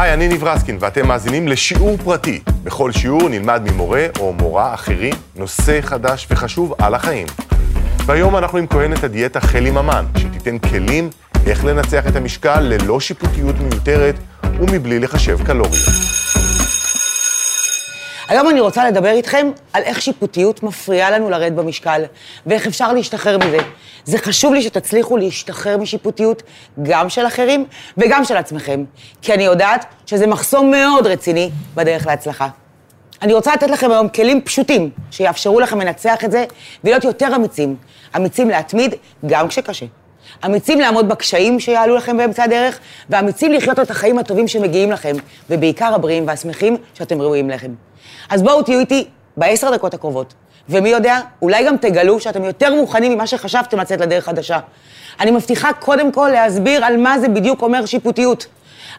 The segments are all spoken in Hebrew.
היי, אני ניב רסקין, ואתם מאזינים לשיעור פרטי. בכל שיעור נלמד ממורה או מורה אחרים נושא חדש וחשוב על החיים. והיום אנחנו עם כהנת הדיאטה חלי ממן, שתיתן כלים איך לנצח את המשקל ללא שיפוטיות מיותרת ומבלי לחשב קלוריות. היום אני רוצה לדבר איתכם על איך שיפוטיות מפריעה לנו לרדת במשקל, ואיך אפשר להשתחרר מזה. זה חשוב לי שתצליחו להשתחרר משיפוטיות, גם של אחרים וגם של עצמכם, כי אני יודעת שזה מחסום מאוד רציני בדרך להצלחה. אני רוצה לתת לכם היום כלים פשוטים, שיאפשרו לכם לנצח את זה ולהיות יותר אמיצים. אמיצים להתמיד גם כשקשה. אמיצים לעמוד בקשיים שיעלו לכם באמצע הדרך, ואמיצים לחיות את החיים הטובים שמגיעים לכם, ובעיקר הבריאים והשמחים שאתם ראויים לכם. אז בואו תהיו איתי בעשר דקות הקרובות, ומי יודע, אולי גם תגלו שאתם יותר מוכנים ממה שחשבתם לצאת לדרך חדשה. אני מבטיחה קודם כל להסביר על מה זה בדיוק אומר שיפוטיות.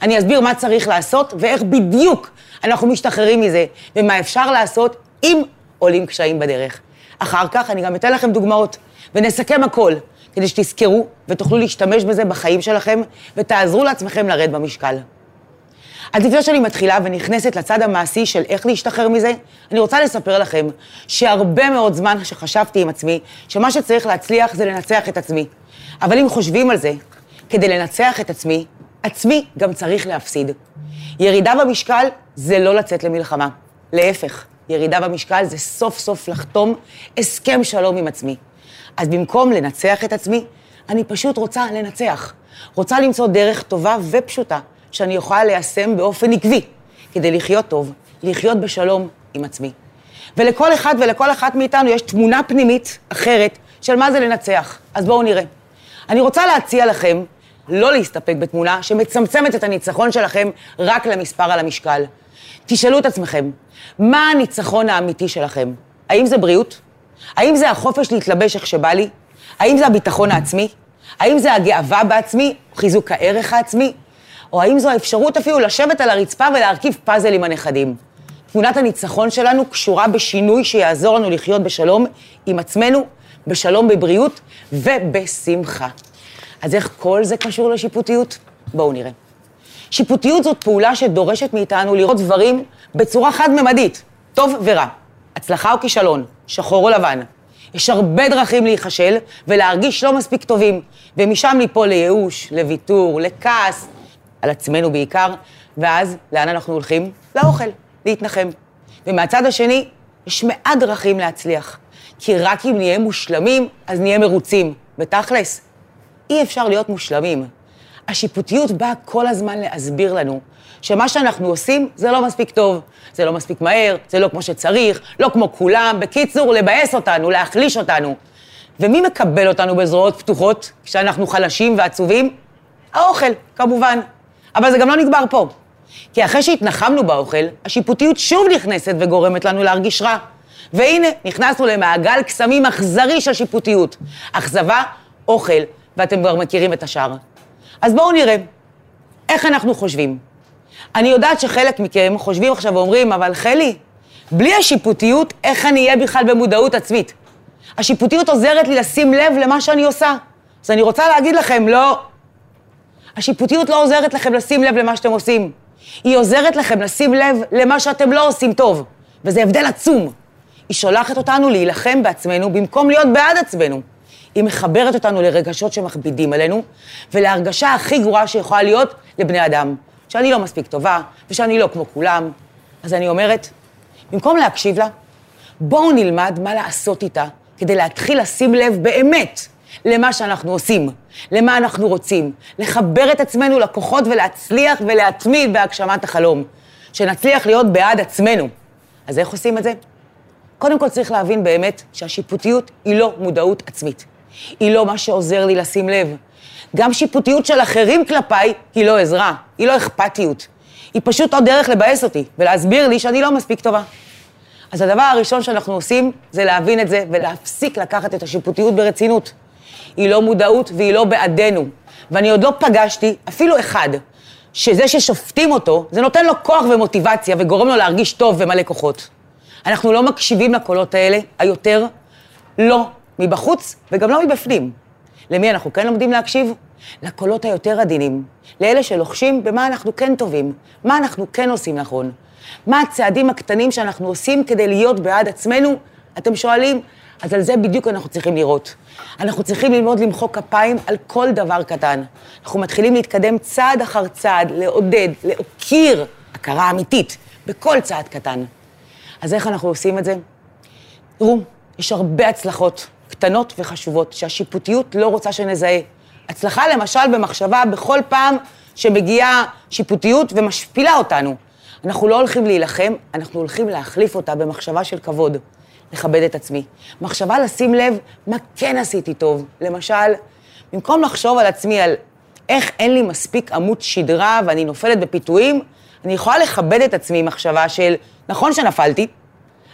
אני אסביר מה צריך לעשות ואיך בדיוק אנחנו משתחררים מזה, ומה אפשר לעשות אם עולים קשיים בדרך. אחר כך אני גם אתן לכם דוגמאות, ונסכם הכל, כדי שתזכרו ותוכלו להשתמש בזה בחיים שלכם, ותעזרו לעצמכם לרד במשקל. אז לפני שאני מתחילה ונכנסת לצד המעשי של איך להשתחרר מזה, אני רוצה לספר לכם שהרבה מאוד זמן שחשבתי עם עצמי, שמה שצריך להצליח זה לנצח את עצמי. אבל אם חושבים על זה, כדי לנצח את עצמי, עצמי גם צריך להפסיד. ירידה במשקל זה לא לצאת למלחמה. להפך, ירידה במשקל זה סוף סוף לחתום הסכם שלום עם עצמי. אז במקום לנצח את עצמי, אני פשוט רוצה לנצח. רוצה למצוא דרך טובה ופשוטה שאני יכולה ליישם באופן עקבי, כדי לחיות טוב, לחיות בשלום עם עצמי. ולכל אחד ולכל אחת מאיתנו יש תמונה פנימית אחרת של מה זה לנצח. אז בואו נראה. אני רוצה להציע לכם לא להסתפק בתמונה שמצמצמת את הניצחון שלכם רק למספר על המשקל. תשאלו את עצמכם, מה הניצחון האמיתי שלכם? האם זה בריאות? האם זה החופש להתלבש איך שבא לי? האם זה הביטחון העצמי? האם זה הגאווה בעצמי, חיזוק הערך העצמי? או האם זו האפשרות אפילו לשבת על הרצפה ולהרכיב פאזל עם הנכדים? תמונת הניצחון שלנו קשורה בשינוי שיעזור לנו לחיות בשלום עם עצמנו, בשלום בבריאות ובשמחה. אז איך כל זה קשור לשיפוטיות? בואו נראה. שיפוטיות זאת פעולה שדורשת מאיתנו לראות דברים בצורה חד-ממדית, טוב ורע, הצלחה או כישלון, שחור או לבן. יש הרבה דרכים להיכשל ולהרגיש לא מספיק טובים, ומשם ליפול לייאוש, לוויתור, לכעס, על עצמנו בעיקר, ואז לאן אנחנו הולכים? לאוכל, להתנחם. ומהצד השני, יש מעט דרכים להצליח, כי רק אם נהיה מושלמים, אז נהיה מרוצים. בתכלס, אי אפשר להיות מושלמים. השיפוטיות באה כל הזמן להסביר לנו שמה שאנחנו עושים זה לא מספיק טוב, זה לא מספיק מהר, זה לא כמו שצריך, לא כמו כולם, בקיצור, לבאס אותנו, להחליש אותנו. ומי מקבל אותנו בזרועות פתוחות כשאנחנו חלשים ועצובים? האוכל, כמובן. אבל זה גם לא נגמר פה. כי אחרי שהתנחמנו באוכל, השיפוטיות שוב נכנסת וגורמת לנו להרגיש רע. והנה, נכנסנו למעגל קסמים אכזרי של שיפוטיות. אכזבה, אוכל, ואתם כבר מכירים את השאר. אז בואו נראה, איך אנחנו חושבים. אני יודעת שחלק מכם חושבים עכשיו ואומרים, אבל חלי, בלי השיפוטיות, איך אני אהיה בכלל במודעות עצמית? השיפוטיות עוזרת לי לשים לב למה שאני עושה. אז אני רוצה להגיד לכם, לא. השיפוטיות לא עוזרת לכם לשים לב למה שאתם עושים. היא עוזרת לכם לשים לב למה שאתם לא עושים טוב, וזה הבדל עצום. היא שולחת אותנו להילחם בעצמנו במקום להיות בעד עצמנו. היא מחברת אותנו לרגשות שמכבידים עלינו, ולהרגשה הכי גרועה שיכולה להיות לבני אדם, שאני לא מספיק טובה, ושאני לא כמו כולם. אז אני אומרת, במקום להקשיב לה, בואו נלמד מה לעשות איתה, כדי להתחיל לשים לב באמת למה שאנחנו עושים, למה אנחנו רוצים, לחבר את עצמנו לכוחות ולהצליח ולהתמיד בהגשמת החלום, שנצליח להיות בעד עצמנו. אז איך עושים את זה? קודם כל צריך להבין באמת שהשיפוטיות היא לא מודעות עצמית. היא לא מה שעוזר לי לשים לב. גם שיפוטיות של אחרים כלפיי היא לא עזרה, היא לא אכפתיות. היא פשוט עוד דרך לבאס אותי ולהסביר לי שאני לא מספיק טובה. אז הדבר הראשון שאנחנו עושים זה להבין את זה ולהפסיק לקחת את השיפוטיות ברצינות. היא לא מודעות והיא לא בעדנו. ואני עוד לא פגשתי אפילו אחד שזה ששופטים אותו, זה נותן לו כוח ומוטיבציה וגורם לו להרגיש טוב ומלא כוחות. אנחנו לא מקשיבים לקולות האלה, היותר לא מבחוץ וגם לא מבפנים. למי אנחנו כן לומדים להקשיב? לקולות היותר עדינים, לאלה שלוחשים במה אנחנו כן טובים, מה אנחנו כן עושים נכון, מה הצעדים הקטנים שאנחנו עושים כדי להיות בעד עצמנו, אתם שואלים? אז על זה בדיוק אנחנו צריכים לראות. אנחנו צריכים ללמוד למחוא כפיים על כל דבר קטן. אנחנו מתחילים להתקדם צעד אחר צעד, לעודד, להוקיר הכרה אמיתית בכל צעד קטן. אז איך אנחנו עושים את זה? תראו, יש הרבה הצלחות, קטנות וחשובות, שהשיפוטיות לא רוצה שנזהה. הצלחה למשל במחשבה בכל פעם שמגיעה שיפוטיות ומשפילה אותנו. אנחנו לא הולכים להילחם, אנחנו הולכים להחליף אותה במחשבה של כבוד. לכבד את עצמי. מחשבה לשים לב מה כן עשיתי טוב. למשל, במקום לחשוב על עצמי על איך אין לי מספיק עמוד שדרה ואני נופלת בפיתויים, אני יכולה לכבד את עצמי מחשבה של, נכון שנפלתי,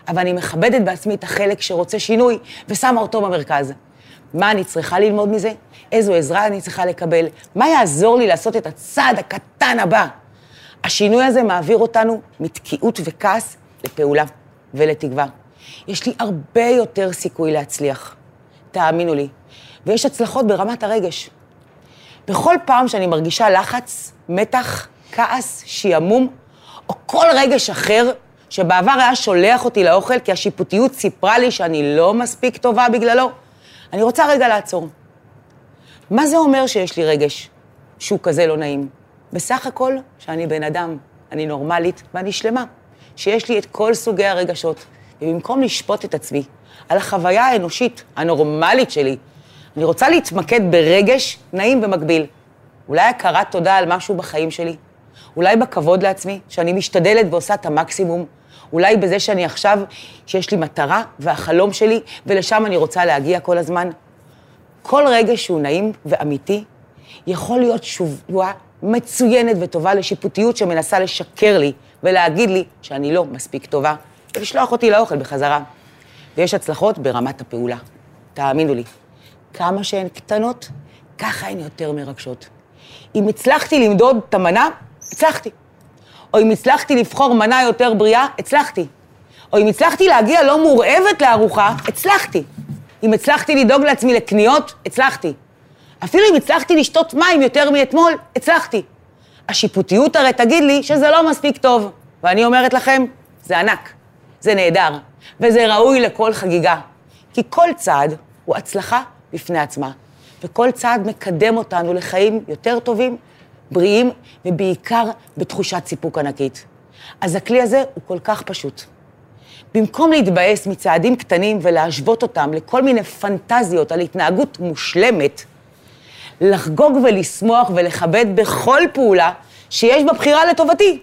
אבל אני מכבדת בעצמי את החלק שרוצה שינוי ושמה אותו במרכז. מה אני צריכה ללמוד מזה? איזו עזרה אני צריכה לקבל? מה יעזור לי לעשות את הצעד הקטן הבא? השינוי הזה מעביר אותנו מתקיעות וכעס לפעולה ולתקווה. יש לי הרבה יותר סיכוי להצליח, תאמינו לי. ויש הצלחות ברמת הרגש. בכל פעם שאני מרגישה לחץ, מתח, כעס, שעמום, או כל רגש אחר שבעבר היה שולח אותי לאוכל כי השיפוטיות סיפרה לי שאני לא מספיק טובה בגללו, אני רוצה רגע לעצור. מה זה אומר שיש לי רגש שהוא כזה לא נעים? בסך הכל שאני בן אדם, אני נורמלית ואני שלמה, שיש לי את כל סוגי הרגשות, ובמקום לשפוט את עצמי על החוויה האנושית הנורמלית שלי, אני רוצה להתמקד ברגש נעים במקביל. אולי הכרת תודה על משהו בחיים שלי, אולי בכבוד לעצמי, שאני משתדלת ועושה את המקסימום, אולי בזה שאני עכשיו, שיש לי מטרה והחלום שלי, ולשם אני רוצה להגיע כל הזמן. כל רגע שהוא נעים ואמיתי, יכול להיות תשובה מצוינת וטובה לשיפוטיות שמנסה לשקר לי ולהגיד לי שאני לא מספיק טובה, ולשלוח אותי לאוכל בחזרה. ויש הצלחות ברמת הפעולה. תאמינו לי, כמה שהן קטנות, ככה הן יותר מרגשות. אם הצלחתי למדוד את המנה, הצלחתי. או אם הצלחתי לבחור מנה יותר בריאה, הצלחתי. או אם הצלחתי להגיע לא מורעבת לארוחה, הצלחתי. אם הצלחתי לדאוג לעצמי לקניות, הצלחתי. אפילו אם הצלחתי לשתות מים יותר מאתמול, הצלחתי. השיפוטיות הרי תגיד לי שזה לא מספיק טוב. ואני אומרת לכם, זה ענק, זה נהדר, וזה ראוי לכל חגיגה. כי כל צעד הוא הצלחה בפני עצמה, וכל צעד מקדם אותנו לחיים יותר טובים, בריאים, ובעיקר בתחושת סיפוק ענקית. אז הכלי הזה הוא כל כך פשוט. במקום להתבאס מצעדים קטנים ולהשוות אותם לכל מיני פנטזיות על התנהגות מושלמת, לחגוג ולשמוח ולכבד בכל פעולה שיש בה בחירה לטובתי.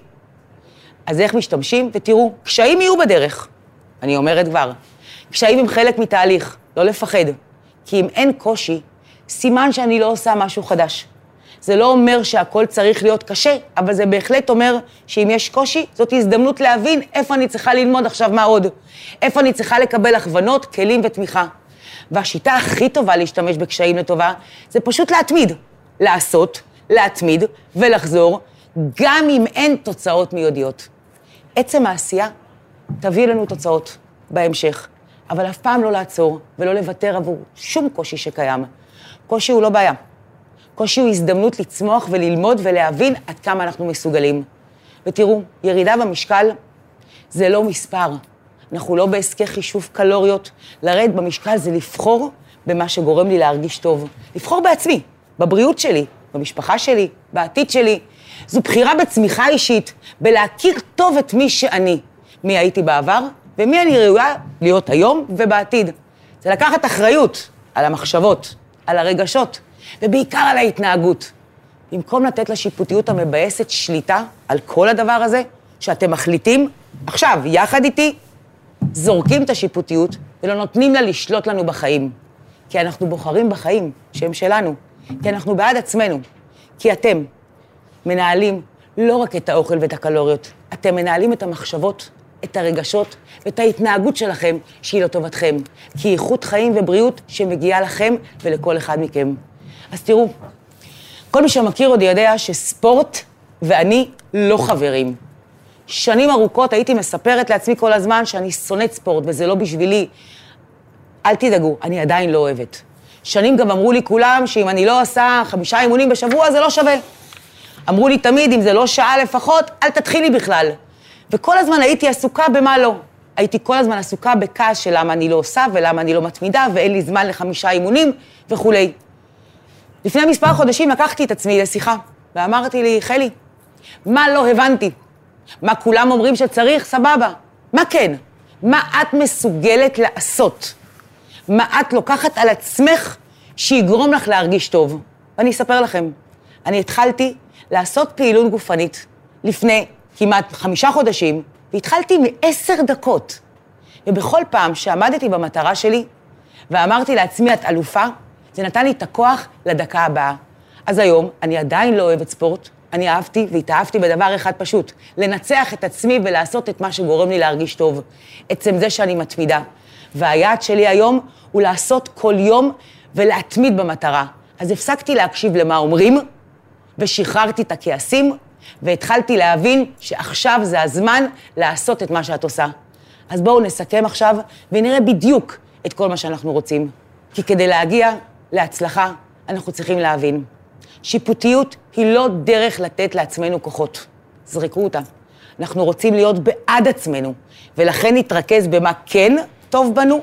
אז איך משתמשים? ותראו, קשיים יהיו בדרך. אני אומרת כבר, קשיים הם חלק מתהליך, לא לפחד. כי אם אין קושי, סימן שאני לא עושה משהו חדש. זה לא אומר שהכל צריך להיות קשה, אבל זה בהחלט אומר שאם יש קושי, זאת הזדמנות להבין איפה אני צריכה ללמוד עכשיו מה עוד. איפה אני צריכה לקבל הכוונות, כלים ותמיכה. והשיטה הכי טובה להשתמש בקשיים לטובה, זה פשוט להתמיד. לעשות, להתמיד ולחזור, גם אם אין תוצאות מיידיות. עצם העשייה תביא לנו תוצאות בהמשך, אבל אף פעם לא לעצור ולא לוותר עבור שום קושי שקיים. קושי הוא לא בעיה. קושי הוא הזדמנות לצמוח וללמוד ולהבין עד כמה אנחנו מסוגלים. ותראו, ירידה במשקל זה לא מספר. אנחנו לא בעסקי חישוב קלוריות. לרדת במשקל זה לבחור במה שגורם לי להרגיש טוב. לבחור בעצמי, בבריאות שלי, במשפחה שלי, בעתיד שלי. זו בחירה בצמיחה אישית, בלהכיר טוב את מי שאני, מי הייתי בעבר ומי אני ראויה להיות היום ובעתיד. זה לקחת אחריות על המחשבות, על הרגשות, ובעיקר על ההתנהגות. במקום לתת לשיפוטיות המבאסת שליטה על כל הדבר הזה, שאתם מחליטים, עכשיו, יחד איתי, זורקים את השיפוטיות ולא נותנים לה לשלוט לנו בחיים. כי אנחנו בוחרים בחיים שהם שלנו, כי אנחנו בעד עצמנו, כי אתם מנהלים לא רק את האוכל ואת הקלוריות, אתם מנהלים את המחשבות, את הרגשות ואת ההתנהגות שלכם שהיא לטובתכם, כי איכות חיים ובריאות שמגיעה לכם ולכל אחד מכם. אז תראו, כל מי שמכיר עוד יודע שספורט ואני לא חברים. שנים ארוכות הייתי מספרת לעצמי כל הזמן שאני שונאת ספורט וזה לא בשבילי. אל תדאגו, אני עדיין לא אוהבת. שנים גם אמרו לי כולם שאם אני לא עושה חמישה אימונים בשבוע זה לא שווה. אמרו לי תמיד, אם זה לא שעה לפחות, אל תתחילי בכלל. וכל הזמן הייתי עסוקה במה לא. הייתי כל הזמן עסוקה בכעס של למה אני לא עושה ולמה אני לא מתמידה ואין לי זמן לחמישה אימונים וכולי. לפני מספר חודשים לקחתי את עצמי לשיחה ואמרתי לי, חלי, מה לא הבנתי? מה כולם אומרים שצריך? סבבה. מה כן? מה את מסוגלת לעשות? מה את לוקחת על עצמך שיגרום לך להרגיש טוב? ואני אספר לכם, אני התחלתי לעשות פעילות גופנית לפני כמעט חמישה חודשים, והתחלתי מעשר דקות. ובכל פעם שעמדתי במטרה שלי, ואמרתי לעצמי, את אלופה, זה נתן לי את הכוח לדקה הבאה. אז היום, אני עדיין לא אוהבת ספורט, אני אהבתי והתאהבתי בדבר אחד פשוט, לנצח את עצמי ולעשות את מה שגורם לי להרגיש טוב. עצם זה שאני מתמידה. והיעד שלי היום הוא לעשות כל יום ולהתמיד במטרה. אז הפסקתי להקשיב למה אומרים, ושחררתי את הכעסים, והתחלתי להבין שעכשיו זה הזמן לעשות את מה שאת עושה. אז בואו נסכם עכשיו ונראה בדיוק את כל מה שאנחנו רוצים. כי כדי להגיע להצלחה, אנחנו צריכים להבין. שיפוטיות היא לא דרך לתת לעצמנו כוחות. זרקו אותה. אנחנו רוצים להיות בעד עצמנו, ולכן נתרכז במה כן טוב בנו,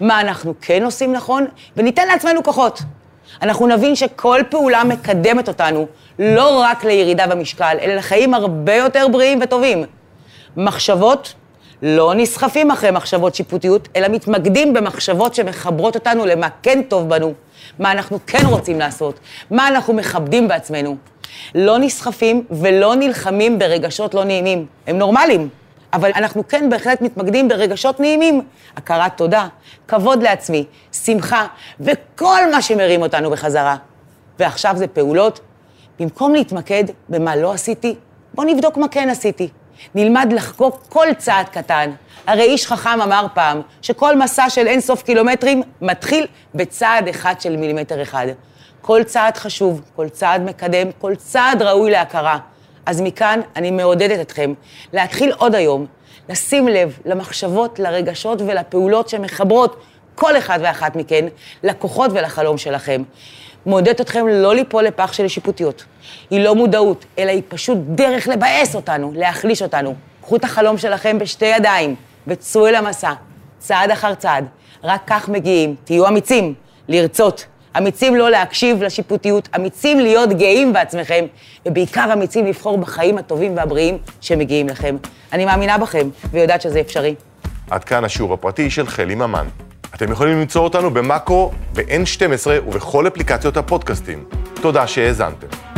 מה אנחנו כן עושים נכון, וניתן לעצמנו כוחות. אנחנו נבין שכל פעולה מקדמת אותנו לא רק לירידה במשקל, אלא לחיים הרבה יותר בריאים וטובים. מחשבות לא נסחפים אחרי מחשבות שיפוטיות, אלא מתמקדים במחשבות שמחברות אותנו למה כן טוב בנו, מה אנחנו כן רוצים לעשות, מה אנחנו מכבדים בעצמנו. לא נסחפים ולא נלחמים ברגשות לא נעימים. הם נורמליים, אבל אנחנו כן בהחלט מתמקדים ברגשות נעימים. הכרת תודה, כבוד לעצמי, שמחה, וכל מה שמרים אותנו בחזרה. ועכשיו זה פעולות. במקום להתמקד במה לא עשיתי, בואו נבדוק מה כן עשיתי. נלמד לחגוג כל צעד קטן. הרי איש חכם אמר פעם שכל מסע של אין סוף קילומטרים מתחיל בצעד אחד של מילימטר אחד. כל צעד חשוב, כל צעד מקדם, כל צעד ראוי להכרה. אז מכאן אני מעודדת אתכם להתחיל עוד היום, לשים לב למחשבות, לרגשות ולפעולות שמחברות כל אחד ואחת מכן לכוחות ולחלום שלכם. מעודדת אתכם לא ליפול לפח של שיפוטיות. היא לא מודעות, אלא היא פשוט דרך לבאס אותנו, להחליש אותנו. קחו את החלום שלכם בשתי ידיים וצאו אל המסע, צעד אחר צעד. רק כך מגיעים. תהיו אמיצים, לרצות. אמיצים לא להקשיב לשיפוטיות, אמיצים להיות גאים בעצמכם, ובעיקר אמיצים לבחור בחיים הטובים והבריאים שמגיעים לכם. אני מאמינה בכם, ויודעת שזה אפשרי. עד כאן השיעור הפרטי של חלי ממן. אתם יכולים למצוא אותנו במאקו, ב-N12 ובכל אפליקציות הפודקאסטים. תודה שהאזנתם.